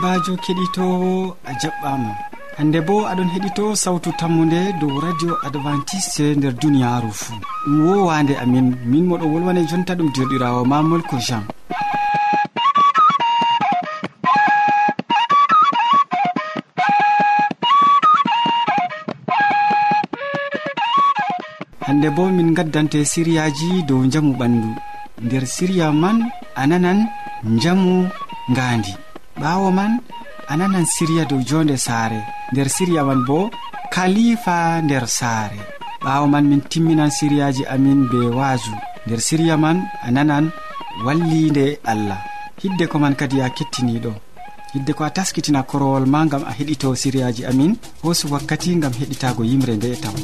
sobajo keɗitowo a jaɓɓama hande bo aɗon heɗito sawtu tammude dow radio adventiste e nder duniyaru fuu. Ɗum wowande amin. Min moɗo wolwane jonta ɗum derɗirawo mamol ko jean. Hande bo min gaddante siriyaji dow jamu ɓandu nder siriya man a nanan jamu ngandi ɓawo man a nanan siriya dow jonde saare. Nder siriya man bo kalifa nder saare. Ɓawo man min timminan siriyaji amin be waasu nder siriya man a nanan wallinde allah. Hidde ko man kadi a kettiniɗo hidde ko a taskitina korowol ma gam a heɗito siriyaji amin hoosu wakkati gam heɗitago yimre nde e taw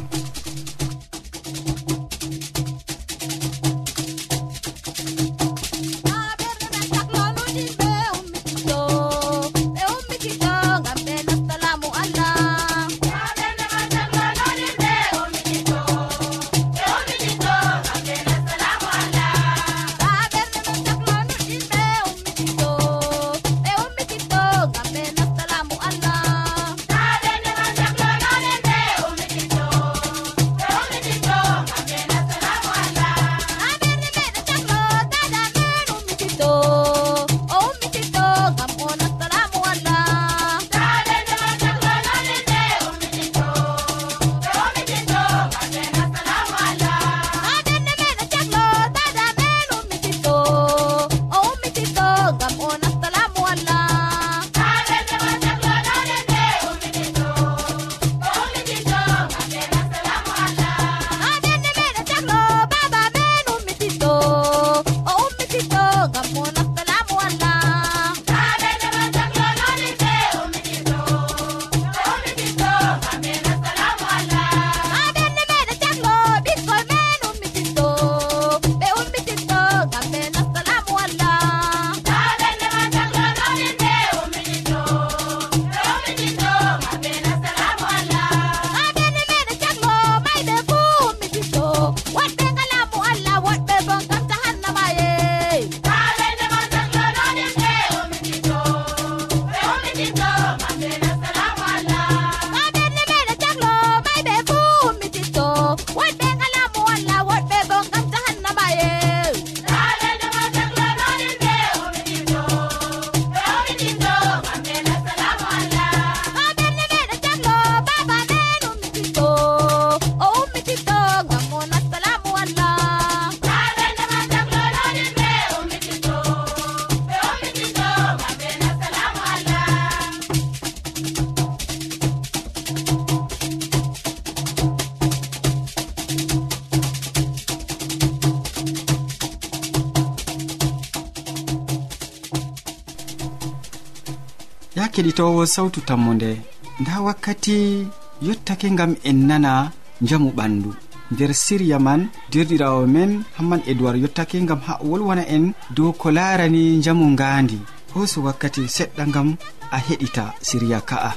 keɗitowo sawtu tammode nda wakkati yottake gam en nana jamu ɓandu. Nder siriya man derɗirawo men hamman edoird yottake gam ha wolwana en dow ko larani jamu ngandi hoso wakkati seɗɗa gam a heɗita siriya ka'a.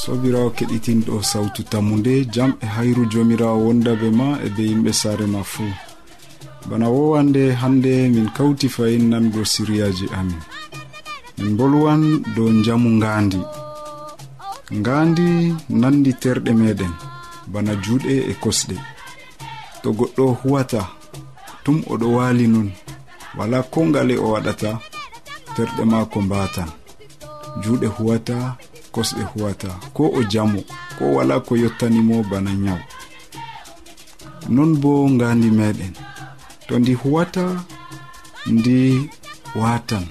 Sobirawo keɗitinɗo sawtu tammu nde jam e hayru jomirawo wondabe ma e be yimɓe saare ma fuu. Bana wowande hande min kawti fayin nango siriyaji amin. en bolwan dow jamu ngaandi. Ngaandi nandi terɗe meɗen bana juuɗe e kosɗe. To goɗɗo huwata tum oɗo waali nun. Wala ko ngale o waɗata terɗe maako mbaatan. Juuɗe huwata kosɗe huwata ko o jamo ko wala ko yottanimo bana nyaw non bo ngaandi meɗen to ndi huwata ndi waatan.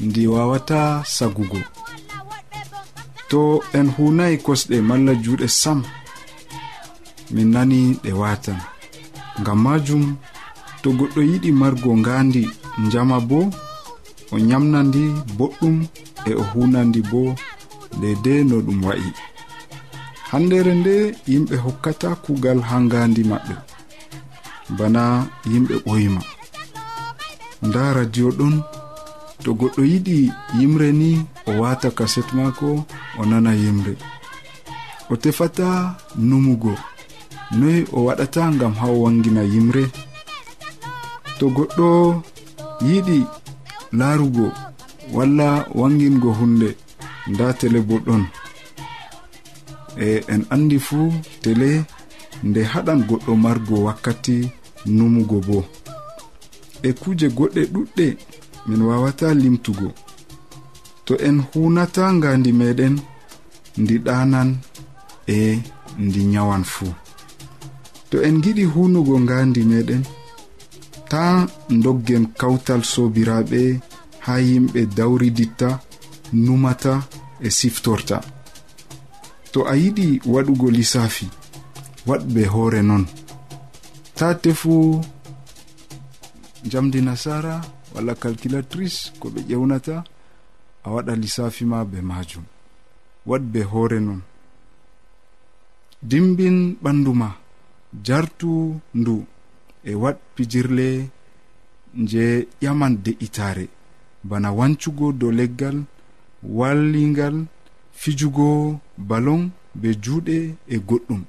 ndi wawata sagugo. To en hunayi kosɗe malla juuɗe sam min nani ɗe watan. Ngam majum to goɗɗo yiɗi margo ngandi njama bo o yamnandi boɗɗum e o hunandi bo dede no ɗum wa'i. Handere nde yimɓe hokkata kugal ha ngandi maɓɓe. Bana yimɓe ɓoyma. Nda radio ɗon to goɗɗo yiɗi yimre ni o wata kaset mako o nana yimre. O tefata numugo. Noyi o waɗata gam ha o wangina yimre. To goɗɗo yiɗi larugo walla wangingo hunde nda tele bo ɗon e en andi fuu tele nde haɗan goɗɗo margo wakkati numugo bo. E kuje goɗɗe ɗuɗɗe min wawata limtugo. To en hunata ngandi meɗen ndi ɗanan e ndi nyawan fuu. To en giɗi hunugo ngandi meɗen ta doggen kawtal sobiraɓe ha yimɓe dawriditta numata e siftorta. To a yiɗi waɗugo lissafi waɗɓe hoore non. Ta tefu jamdi nasara walla calculatrice ko ɓe ƴewnata a waɗa lissafi ma be majum. Waɗ be hoore non. Dimbin ɓandu ma jartu ndu e waɗ pijirle je ƴaman de'itare bana wancugo dow leggal wallingal fijugo balon be juuɗe e goɗɗum.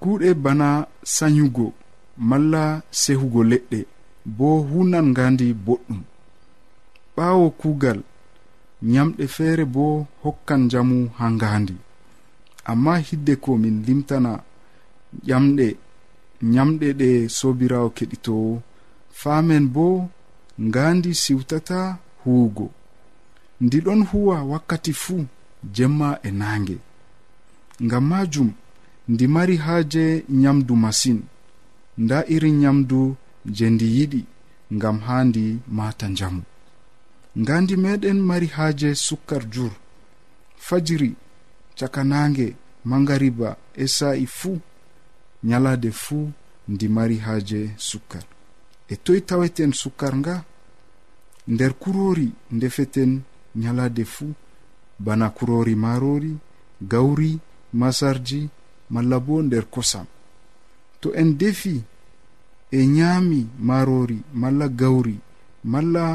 Kuuɗe bana sanyugo malla sehugo leɗɗe. bo hunan ngandi boɗɗum. Ɓaawo kuugal nyamɗe feere bo hokkan jamu ha ngandi. Amma hidde ko min limtana ƴamɗe nyamɗe ɗe sobirawo keɗitowo faamen bo ngandi siwtata huwugo. Ndi ɗon huwa wakkati fuu jemma e naange. Ngam majum ndi mari haaje nyamdu masin. Nda irin nyamdu je ndi yiɗi ngam haa ndi mata njamu. Ngandi meɗen mari haaje sukkar jur fajiri cakanange mangariba e sa'i fuu nyalade fuu ndi mari haaje sukkar. E toy taweten sukkar nga nder kurori ndefeten nyalade fuu bana kurori marori gawri masarji malla bo nder kosam. To en defi e nyaami marori malla gawri malla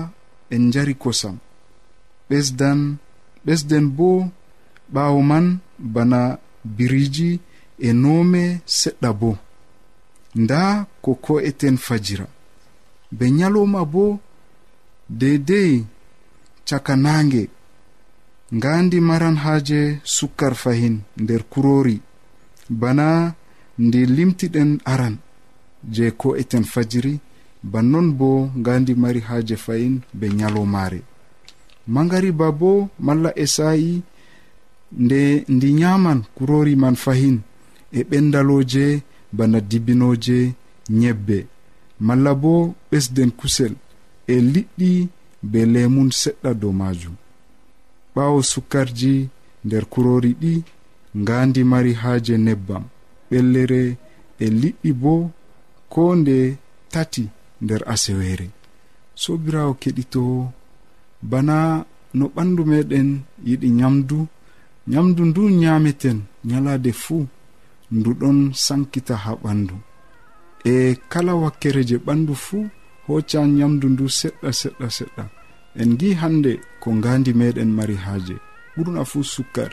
en jari kosam. Ɓesdan ɓesden bo ɓaawo man bana biriji e noome seɗɗa bo. Nda ko ko'eten fajira. Be nyalowma bo deidei caka naange. Ngandi maran haaje sukkar fahin nder kurori bana ndi limtiɗen aran. je ko eten fajiri bannon bo ngandi mari haje fayin be nyalomare mangariba bo malla e sa'i nde ndi nyaman kurori man fahin e ɓendaloje bana dibinoje nyebbe. Malla bo ɓesden kusel e liɗɗi be lemun seɗɗa dow majum ɓawo sukkarji nder kurori ɗi ngandi mari haje nebbam. Ɓellere e liɗɗi bo ko nde tati nder asewere. Sobirawo keɗitowo bana no ɓandu meɗen yiɗi nyamdu. Nyamdu ndu nyameten nyalade fuu ndu ɗon sankita ha ɓandu. E kala wakkere je ɓandu fuu hoccan nyamdu ndu seɗɗa seɗɗa seɗɗa. En gi hande ko ngandi meɗen mari haaje. Ɓurna fuu sukkar.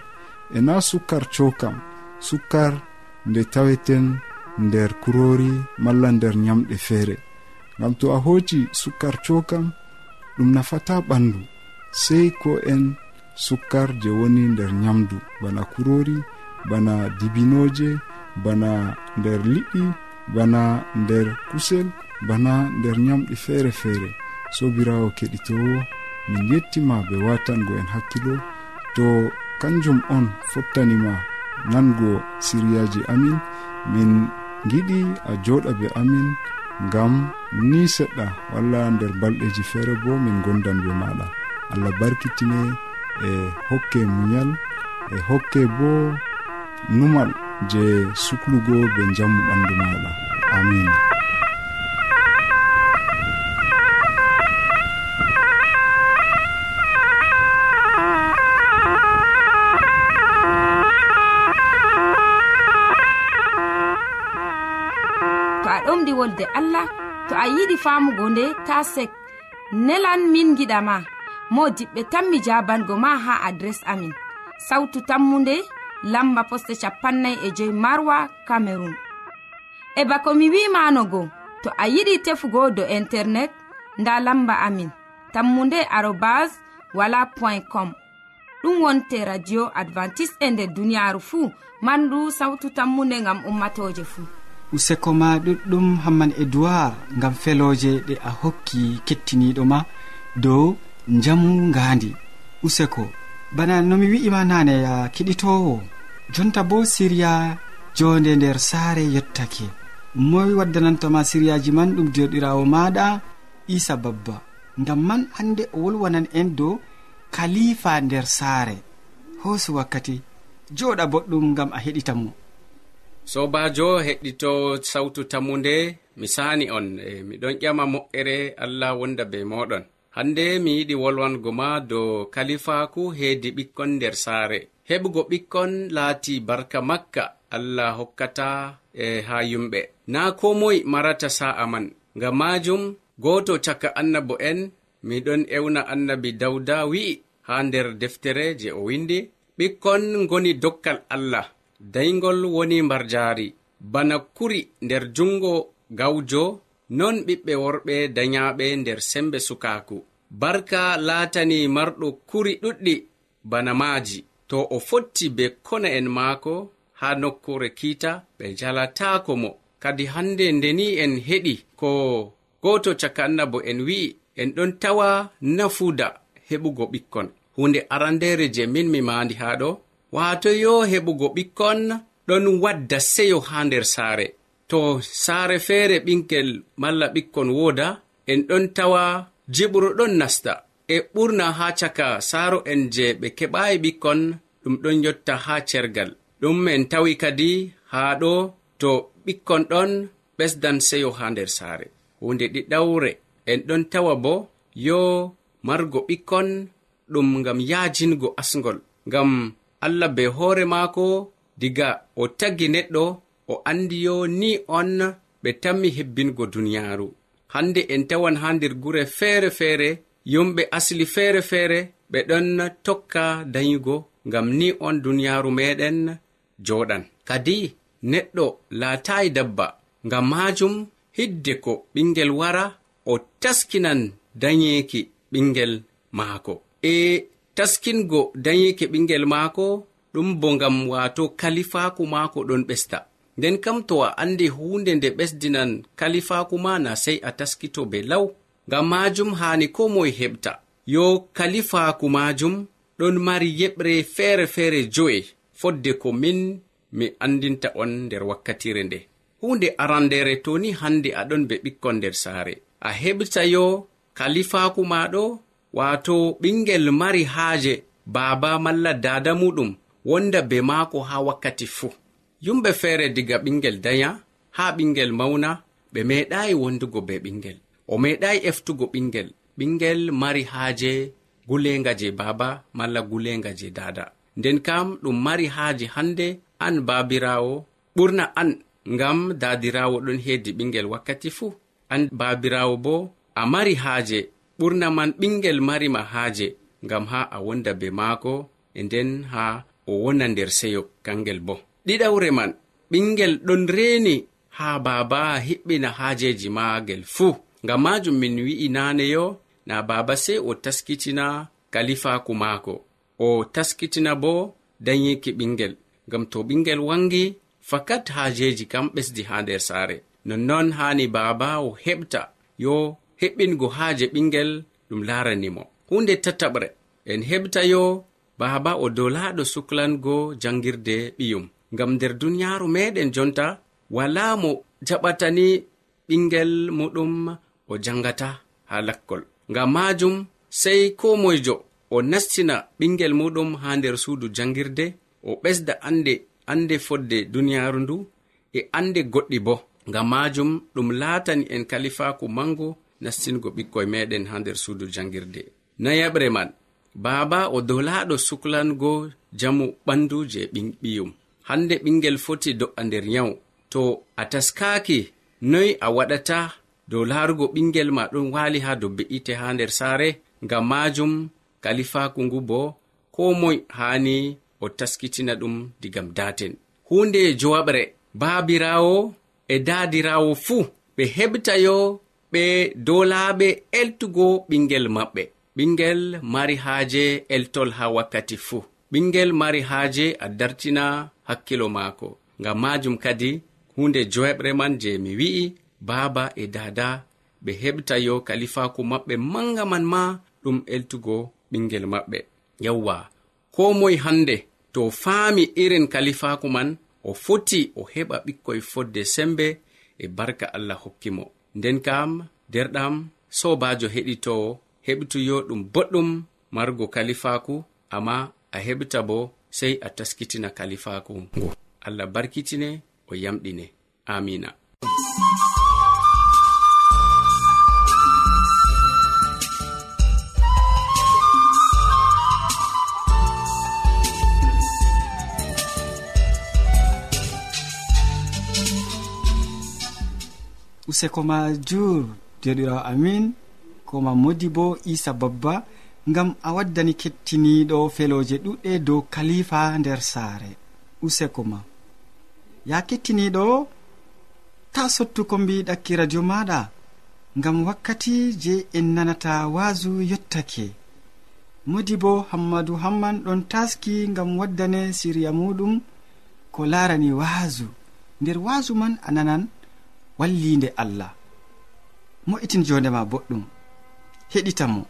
E na sukkar cokam sukkar nde taweten nder kurori malla nder nyamɗe feere. Ngam to a hooci sukkar cokam ɗum nafata ɓandu sey ko en sukkar je woni nder nyamdu. Bana kurori bana dibinoje bana nder liɗɗi bana nder kusel bana nder nyamɗe feere feere sobirawo keɗitowo min yettima be watango en hakkilo to kanjum on fottanima nango siriyaji amin min giɗi a joɗa be amin ngam ni seɗɗa walla nder balɗeji feere bo min gondan be maɗa. Allah barkitine e hokke muñal e hokke bo numal je suklugo be jamu ɓandu maɗa. Amina wolde allah to a yiɗi famugo nde ta sek. Nelan min giɗama mo diɓɓe tan mi jabango ma ha adres amin. Sautu tammunde lamba poste capannay e joyi marwa camerun e bako mi wimanogo to a yiɗi tefugo do internet nda lamba amin. Tammunde arobas wala point com. Ɗum wonte radio advantice'e e nder duniyaaru fuu mandu sawtu tammunde ngam ummatoje fuu. useko ma ɗuɗɗum hamman edoird gam feloje ɗe a hokki kettiniɗo ma dow jamu ngandi useko bana nomi wi'ima nane ya kiɗitowo jonta bo siriya jonde nder saare yettake. Moy waddanantama siriyaji man ɗum joɗirawo maɗa isa babba ngam man hande o wolwanan en dow kalifa nder saare. Hoosu wakkati joɗa boɗɗum ngam a heɗitamo sobajo heɗɗito sawtu tammude mi sani on e miɗon ƴama moƴƴere allah wonda be moɗon. Hande mi yiɗi wolwango ma dow kalifaku heedi ɓikkon nder saare. Heɓugo ɓikkon laati barka makka allah hokkata e ha yumɓe. Na ko moy marata sa'a man ngam majum goto caka annabo en miɗon ewna annabi dawda wi'i ha nder deftere je o windi ɓikkon goni dokkal allah. daygol woni mbarjaari. Bana kuri nder jungo gawjo non ɓiɓɓe worɓe dayaɓe nder sembe sukaaku. Barka laatani marɗo kuri ɗuɗɗi bana maaji. To o fotti be kona en maako haa nokkure kiita ɓe jalataako mo. Kadi hannde ndeni en heɗi ko gooto caka annabo en wi'i en ɗon tawa nafuuda heɓugo ɓikkon. Hunde arandere je min mi maandi haa ɗo waato yo heɓugo ɓikkon ɗon wadda seyo ha nder saare. To saare feere ɓinkel malla ɓikkon wooda en ɗon tawa jiɓru ɗon nasta. E ɓurna ha caka saaro en je ɓe keɓayi ɓikkon ɗum ɗon yotta ha cergal. Ɗum en tawi kadi haa ɗo to ɓikkon ɗon ɓesdan seyo ha nder saare. Hunde ɗiɗawre en ɗon tawa bo yo margo ɓikkon ɗum ngam yaajingo asgol ngam allah be hoore maako diga o tagi neɗɗo o andi yo ni on ɓe tammi hebbingo duniyaaru. Hande en tawan ha nder gure feere feere yumɓe asli feere feere ɓe ɗon tokka dayugo ngam ni on duniyaaru meɗen joɗan kadi neɗɗo laatayi dabba ngam majum hidde ko ɓingel wara o taskinan dayeeki ɓingel maako. E taskingo dayeke ɓingel maako ɗum bo ngam wato kalifaku maako ɗon ɓesta. Nden kam to a andi hunde nde ɓesdinan kalifaku ma na sei a taskito be law ngam majum hani ko moye heɓta. Yo kalifaku majum ɗon mari yeɓre feere feere jo'e fodde ko min mi andinta on nder wakkatire nde. Hunde arandere to ni hande aɗon be ɓikkon nder saare. A heɓta yo kalifaku maɗo wato ɓingel mari haaje baaba malla dada muɗum wonda be maako haa wakkati fuu. Yumɓe feere diga ɓingel daya haa ɓingel mawna ɓe meeɗaayi wondugo be ɓingel o meeɗaayi eftugo ɓingel ɓingel mari haaje gulenga je baaba malla gulenga je dada nden kam ɗum mari haaje hannde an baabirawo ɓurna an ngam daadirawo ɗon heedi ɓingel wakkati fuu. An baabirawo bo a mari haaje ɓurna man ɓingel marima haaje ngam ha a wonda be maako e nden ha o wona nder seyo kangel bo. Ɗiɗawre man ɓingel ɗon reeni ha baaba hiɓɓina haajeji maagel fuu. Ngam majum min wi'i naaneyo na baaba sey o taskitina kalifaaku maako. O taskitina bo danyiki ɓingel ngam to ɓingel wangi fakat haajeji kam ɓesdi ha nder saare. Nonnon haani baaba o heɓta yo heɓɓingo haaje ɓingel ɗum laranimo hunde tataɓre en heɓta yo baaba o dolaɗo suklango jangirde ɓiyum. Ngam nder duniyaaru meɗen jonta wala mo jaɓatani ɓingel muɗum o jangata ha lakkol. Ngam majum sey ko moyjo o nastina ɓingel muɗum ha nder suudu jangirde o ɓesda ande ande fodde duniyaaru ndu e ande goɗɗi bo. Ngam majum ɗum laatani en kalifaku mango nastingo ɓikkoye meɗen ha nder suudu jangirde. Nayaɓre man baaba o dolaɗo suklango jamu ɓandu je ɓiyum. Hande ɓingel foti do'a nder nyawu. To a taskaki noyi a waɗata dow laarugo ɓingel ma ɗon wali ha dow be'ite ha nder saare ngam majum kalifaku ngu bo ko moy hani o taskitina ɗum digam daten hunde jowaɓre baabirawo e daadirawo fuu ɓe heɓtayo ɓe dow eltugo ɓingel maɓɓe ɓingel mari haaje eltol haa wakkati fuu. Ɓingel mari haaje a dartina hakkilo maako. Ngam maajum kadi hunde joeɓre man je mi wi'i baaba e dada ɓe heɓta yo kalifaku maɓɓe manga man ma ɗum eltugo ɓingel maɓɓe yawwa ko moye hannde to faami irin kalifaku man o foti o heɓa ɓikkoy fodde sembe e barka allah hokkimo nden kam derɗam sobajo heɗitowo heɓitoyo ɗum boɗɗum margo kalifaku amma a heɓta bo sei a taskitina kalifaku ngo allah barkitine o yamɗine. Amina. useko ma jur joɗirawo amin. Koma modi bo isa babba. Ngam a waddani kettiniɗo feloje ɗuɗɗe dow kalifa nder saare. Useko ma ya kettiniɗo ta sottuko mbiɗakki radio maɗa. Ngam wakkati je en nanata waasu yettake modi bo hammadou hamman ɗon taski ngam waddane siriya muɗum ko larani waasu nder waasu man a nanan wallinde allah. Mo'itin jondema boɗɗum. Heɗita mo.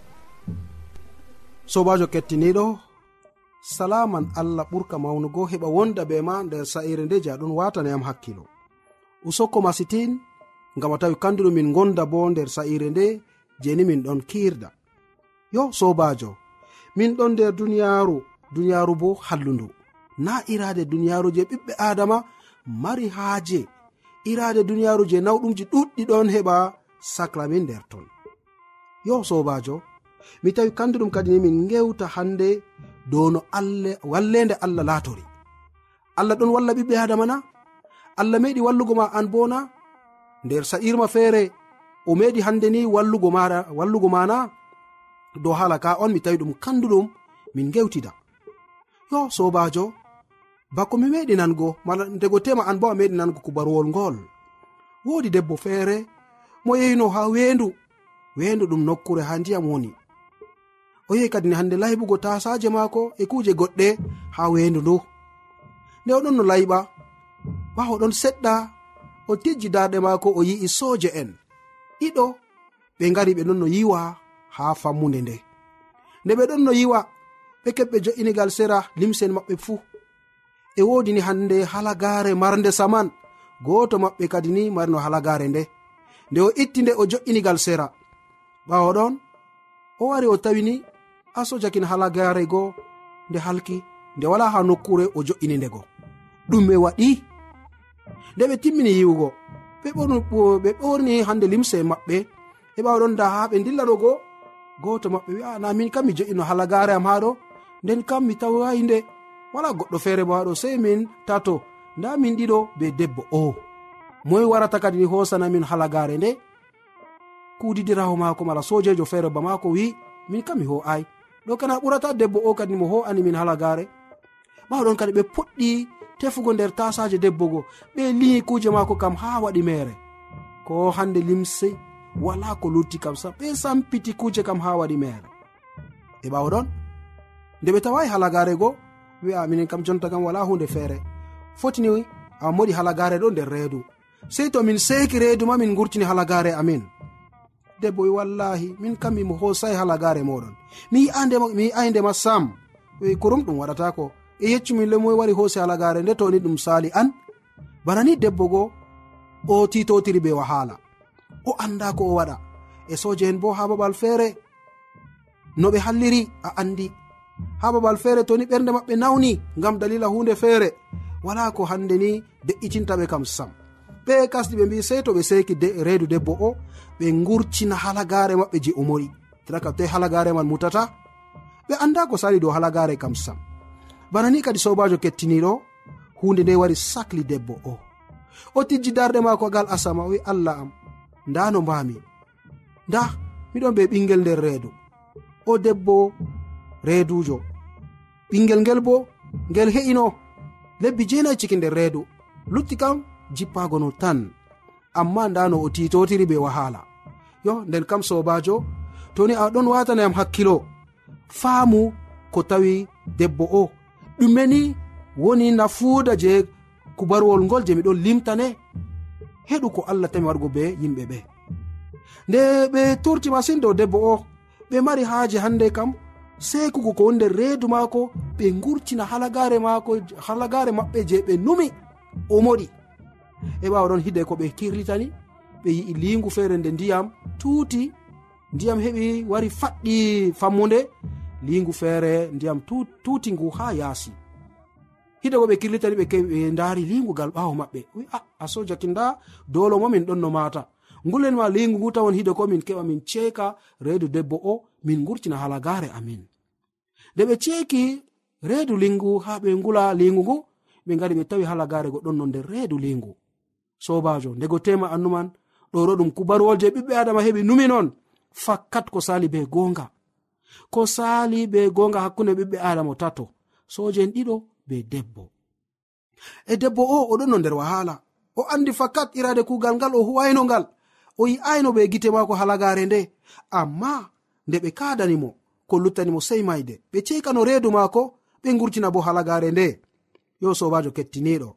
Sobajo kettiniɗo salaman allah ɓurka mawnugo heɓa wonda be ma nder sa'ire nde jaɗon watanayam hakkilo. Usokko masitin ngam a tawi kanduɗo min gonda bo nder sa'ire nde jeni min ɗon kirda yo sobajo min ɗon nder duniyaru duniyaru bo hallundu na irade duniyaru je ɓiɓɓe adama mari haaje. irade duniyaru je nawɗumji ɗuɗɗi ɗon heɓa saclamin nder ton. Yo sobajo mi tawi kandu ɗum kadi ni min gewta hande dow no allah wallende allah latori allah ɗon walla ɓiɓɓe adama na? Allah meɗi wallugo ma an bona nder sa'irma feere o meɗi hande ni wallugo maɗa wallugo mana dow haala ka on mi tawi ɗum kanduɗum min gewtida yo sobajo bako mi meɗi nango mala ndego tema an bo a meɗi nango kubaruwol ngol. Woodi debbo feere mo yehino ha weendu. Weendu ɗum nokkure ha ndiyam woni. O yehi kadi ni hande layɓugo tasaje maako e kuje goɗɗe ha weendu ndu. Nde oɗon no layɓa ɓawo ɗon seɗɗa o tijji darɗe maako o yi'i sooje en. Ɗiɗo ɓe ngari ɓe ɗon no yiwa ha fammude nde. Nde ɓe ɗon no yiwa ɓe keɓɓe jo'inigal sera limsen maɓɓe fuu. e wodi ni hande halagare marde saman. Goto maɓɓe kadi ni marno halagare nde. Nde o itti nde o jo'inigal sera. Ɓawo ɗon o wari o tawini asojakin halagare go nde halki nde wala ha nokkure o jo'ini ndego ɗume waɗi. Nde ɓe timmini yiwugo. Ɓe ɓorni hande limse maɓɓe. E ɓawa ɗon da ha ɓe dillano go goto maɓɓe wi'a na min kam mi jo'ino halagare am ha ɗo. Nden kam mi tawayi nde. wala goɗɗo feere bo haɗo sey min tato nda min ɗiɗo be debbo o. Moy warata kadi ni hosana min halagare nde. Kudidirawo maako mala sojejo feere ba maako wi min kam mi ho'ay ɗo kana ɓurata debbo o kadi mo ho'ani min halagare. Ɓawɗon kadi ɓe puɗɗi tefugo nder tasaje debbo go ɓe liyi kuje maako kam ha waɗi mere. Ko hande limse wala ko lutti kam sa ɓe sampiti kuje kam ha waɗi mere. E ɓawaɗon nde ɓe tawayi halagare go wi'a minen kam jonta kam wala hunde feere. Fotini a moɗi halagare ɗo nder reedu. Sei to min seki reedu ma min gurtini halagare amin. Debbo wi wallahi min kam mimo hosai halagare moɗon. Mi yi'aindema sam wi kurum ɗum waɗatako e yeccumin lemoe wari hoosi halagare nde toni ɗum sali an. Bana ni debbo go o titotiri be wahala o anda ko o waɗa. E soje en bo ha babal feere. No ɓe halliri a andi ha babal feere toni ɓernde maɓɓe nawni ngam dalila hunde feere wala ko hande ni de'itintaɓe kam sam. Ɓe kasɗi ɓe mbi sey to ɓe seki de reedu debbo o ɓe gurcina halagare maɓɓe je o mori tira kam toi halagare man mutata ɓe anda ko sali dow halagare kam sam. Bana ni kadi sobajo kettiniɗo hunde nde wari sakli debbo o. O tijji darɗe mako gal asama o wi allah am nda no mbami nda miɗon be ɓingel nder reedu. O debbo reedujo. Ɓingel ngel bo ngel he'ino. Lebbi jeenayi ciki nder reedu. Lutti kam jippago no tan. Amma nda no o titotiri be wahala yo nden kam sobajo toni a ɗon watanayam hakkilo. Faamu ko tawi debbo o. Ɗumeni woni nafuuda je kubaruwol ngol je miɗon limtane. Heɗu ko allah tami wargo be yimɓe ɓe. Nde ɓe turti masin dow debbo o ɓe mari haaje hande kam sekugo ko nder reedu maako ɓe gurtina halagare maako halagare maɓɓe je ɓe numi o moɗi. E ɓawa ɗon hide ko ɓe kirlitani ɓe yi'i lingu feere nde ndiyam tuuti ndiyam heɓi wari faɗɗi fammude lingu feere ndiyam tuuti ngu ha yaasi. Hide ko ɓe kirlitani ɓe keɓi ɓe ndaari lingugal ɓawo maɓɓe. Wi a a sojaki nda dolo mo min ɗon no mata ngulen ma lingu ngu tawon hide ko min keɓa min ceeka reedu debbo o min gurtina halagare amin. Nde ɓe ceeki reedu lingu ha ɓe ngula lingu ngu ɓe ngari ɓe tawi halagare goɗɗon no nder reedu lingu. Sobajo ndego tema annuman ɗo ɗo ɗum kubaruwol je ɓiɓɓe adama heɓi numi non fakkat ko sali be gonga ko sali be gonga hakkunde ɓiɓɓe adama tato sojen ɗiɗo be debbo. E debbo o oɗon no nder wahala. O andi fakkat irade kugal ngal o huwaino ngal. O yi'ayno be gite mako halagare nde. Amma nde ɓe kadanimo ko luttanimo sey mayde. Ɓe ceekano reedu maako ɓe gurtina bo halagare nde. Yo sobajo kettiniɗo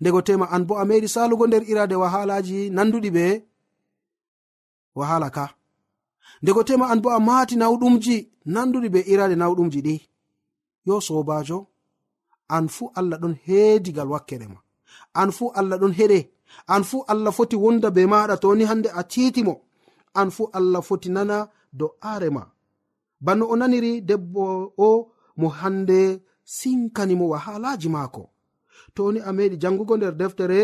ndego tema an bo a meɗi salugo nder irade wahalaji nanduɗi ɓe wahala ka. Ndego tema an bo a maati nawɗumji nanduɗi be irade nawɗumji ɗi. Yo sobajo an fuu allah ɗon heedigal wakkere ma. An fuu allah ɗon heɗe. An fuu allah foti wonda be maɗa toni hande a titimo an fuu allah foti nana do'aare ma. Banno o naniri debbo o mo hande sinkanimo wahalaji maako. Toni a meɗi jangugo nder deftere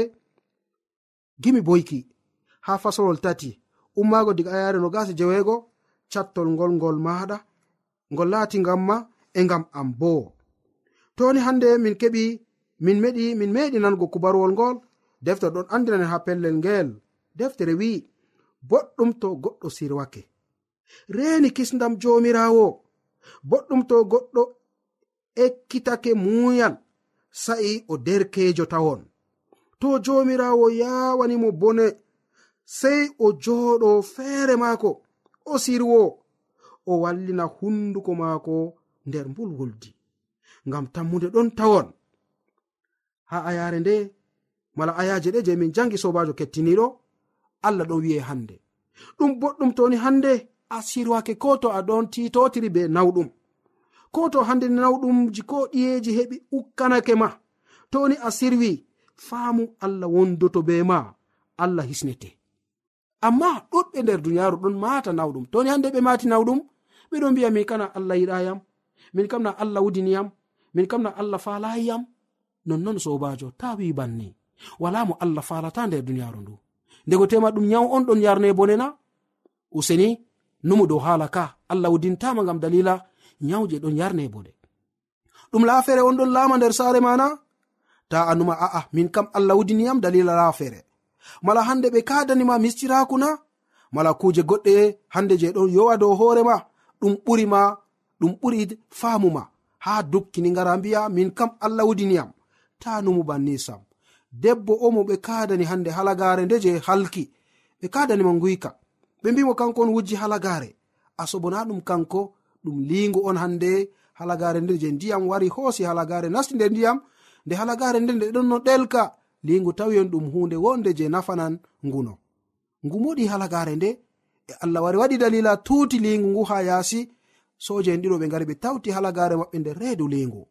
gimi boyki ha fasolol tati. Ummaago diga ayare no gasi jeweego cattol ngol ngol maɗa ngol laati ngam ma e ngam am boo. Toni hande min keɓi min meɗi min meɗi nango kubaruwol ngol deftere ɗon andinanen ha pellel ngel. Deftere wi'i boɗɗum to goɗɗo sirwake. reni kisdam jomirawo boɗɗum to goɗɗo ekkitake muyal sa'i o derkejo tawon. To jomirawo yawanimo bone sei o joɗo feere maako o sirwo o wallina hunduko maako nder mbulwuldi ngam tammude ɗon tawon. Ha ayare nde mala ayaje ɗe je min jangi sobajo kettiniɗo allah ɗon wi'e hande ɗum boɗɗum toni hande a sirwake ko to a ɗon titotiri be nawɗum. Ko to hande nawɗumji ko ɗiyeji heɓi ukkanake ma toni a sirwi faamu allah wondoto be ma allah hisnete. Amma ɗuɗɓe nder duniyaaru ɗon mata nawɗum. Toni hande ɓe mati nawɗum ɓeɗo mbiya min kana allah yiɗayam min kam na allah wudiniyam min kam na allah falayiyam nonnon sobajo ta wi banni. Wala mo allah falata nder duniyaaru ndu. Ndego tema ɗum nyawu on ɗon yarne bone na useni numo dow haala ka allah wudintama gam dalila nyawje ɗon yarne e bone ɗum laafere on ɗon laama nder saare mana? Ta anuma a'a min kam allah wudiniyam dalila laafere. Mala hande ɓe kadanima mistiraku na? Mala kuje goɗɗe hande je ɗon yowa dow hoorema ɗum ɓurima ɗum ɓuri famuma ha dukkini ngara mbiya min kam allah wudiniyam ta numu banni sam. Debbo o mo ɓe kadani hande halagare nde je halki. Ɓe kadanima guyka ɓe mbimo kanko on wujji halagare asobona ɗum kanko ɗum lingu on hande halagare nde je ndiyam wari hoosi halagare nasti nder ndiyam. Nde halagare nde nde ɗon no ɗelka lingu tawi on ɗum hunde wonde je nafanan nguno. Ngu moɗi halagare nde e allah wari waɗi dalila tuuti lingu ngu ha yaasi soje en ɗiɗo ɓe gari ɓe tawti halagare maɓɓe nder reedu lingu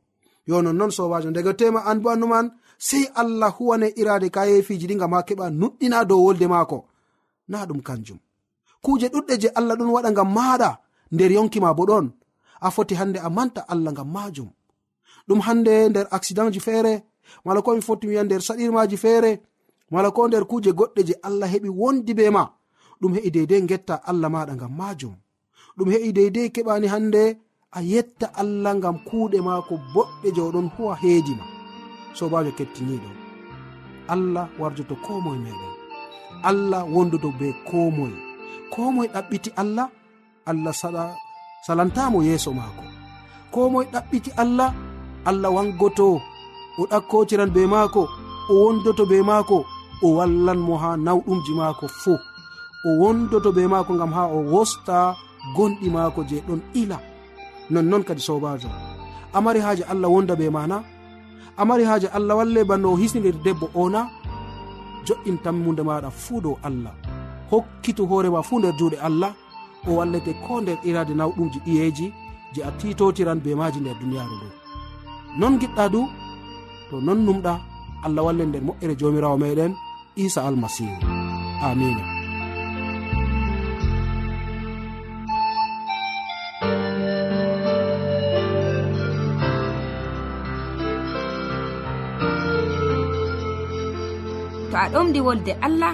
yo nonnoon sobajo daga tema an bo annuman sei allah huwane irade kayefiji ɗi gam ha keɓa nuɗɗina dow wolde maako. Na ɗum kanjum. kuje ɗuɗɗe je allah ɗon waɗa ngam maɗa nder yonkima bo ɗon. A foti hande a manta allah ngam majum ɗum hande nder accident ji feere mala ko mi foti wiya nder saɗirmaji feere mala ko nder kuje goɗɗe je allah heɓi wondi be ma ɗum heɓi deidei getta allah maɗa ngam majum ɗum heɓi deidei keɓani hande a yetta allah ngam kuuɗe maako boɗɗe je oɗon huwa heedima sobajo kettiniɗo allah warjoto ko moye meɗen allah wonduto be ko moye ko moye ɗaɓɓiti allah allah sala salantamo yeeso maako. Ko moye ɗaɓɓiti allah allah wangoto o ɗakkotiran be maako o wondoto be maako o wallanmo ha nawɗumji maako fuu. O wondoto be maako gam ha o wosta gonɗi maako je ɗon ila. Nonnon kadi sobajo. Amari haaji allah wonda be mana amari haaji allah walle banno o hisnidir debbo ona jo'in tammude maɗa fuu dow allah. hokkitu hoorema fuu nder juuɗe allah o wallete ko nder irade nawɗumji ɗiyeeji je a titotiran be maji nder duniyaaru ndu. Non giɗɗa du to non numɗa allah walle nder moƴƴere jomirawo meɗen isa almasihu amina to a ɗomɗi wolde allah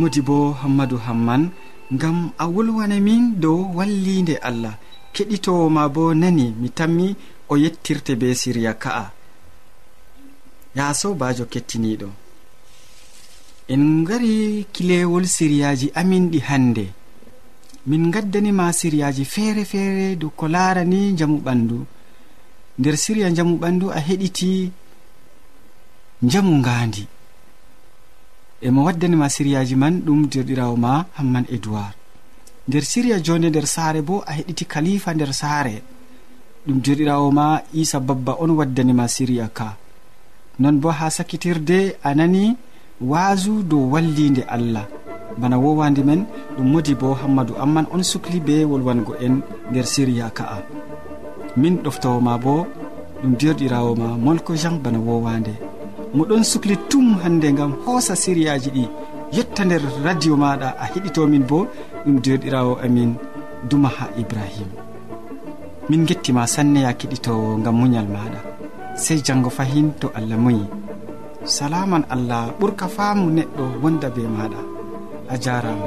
modi bo hammadou hamman ngam a wolwana min dow wallinde allah. Keɗitowo ma bo nani mi tammi o yettirte be siriya ka'a. Ya sobajo kettiniɗo en gari kilewol siriyaji amin ɗi hannde. Min gaddanima siriyaji feere feere dow ko larani jamu ɓandu nder siriya jamu ɓandu a heɗiti jamu ngandi emo waddanima siriyaji man ɗum derɗirawo ma hamman edoird nder siriya jonde nder saare bo a heɗiti kalifa nder saare. Ɗum derɗirawo ma isa babba on waddanima siriya ka. Non bo ha sakkitirde a nani waasu dow wallinde allah. Bana wowande men ɗum modi bo hammadou amman on sukli be wolwango en nder siriya ka'a min ɗoftawoma bo ɗum derɗirawo ma molko jean bana wowande. moɗon sukli tum hande gam hoosa siriyaji ɗi. Yetta nder radio maɗa a heɗitomin bo ɗum derɗirawo amin dumaha ibrahima min gettima sanne ya keɗitowo gam muñal maɗa sey janggo fahin to allah muyi salaman allah ɓurka faamu neɗɗo wonda be maɗa a jarama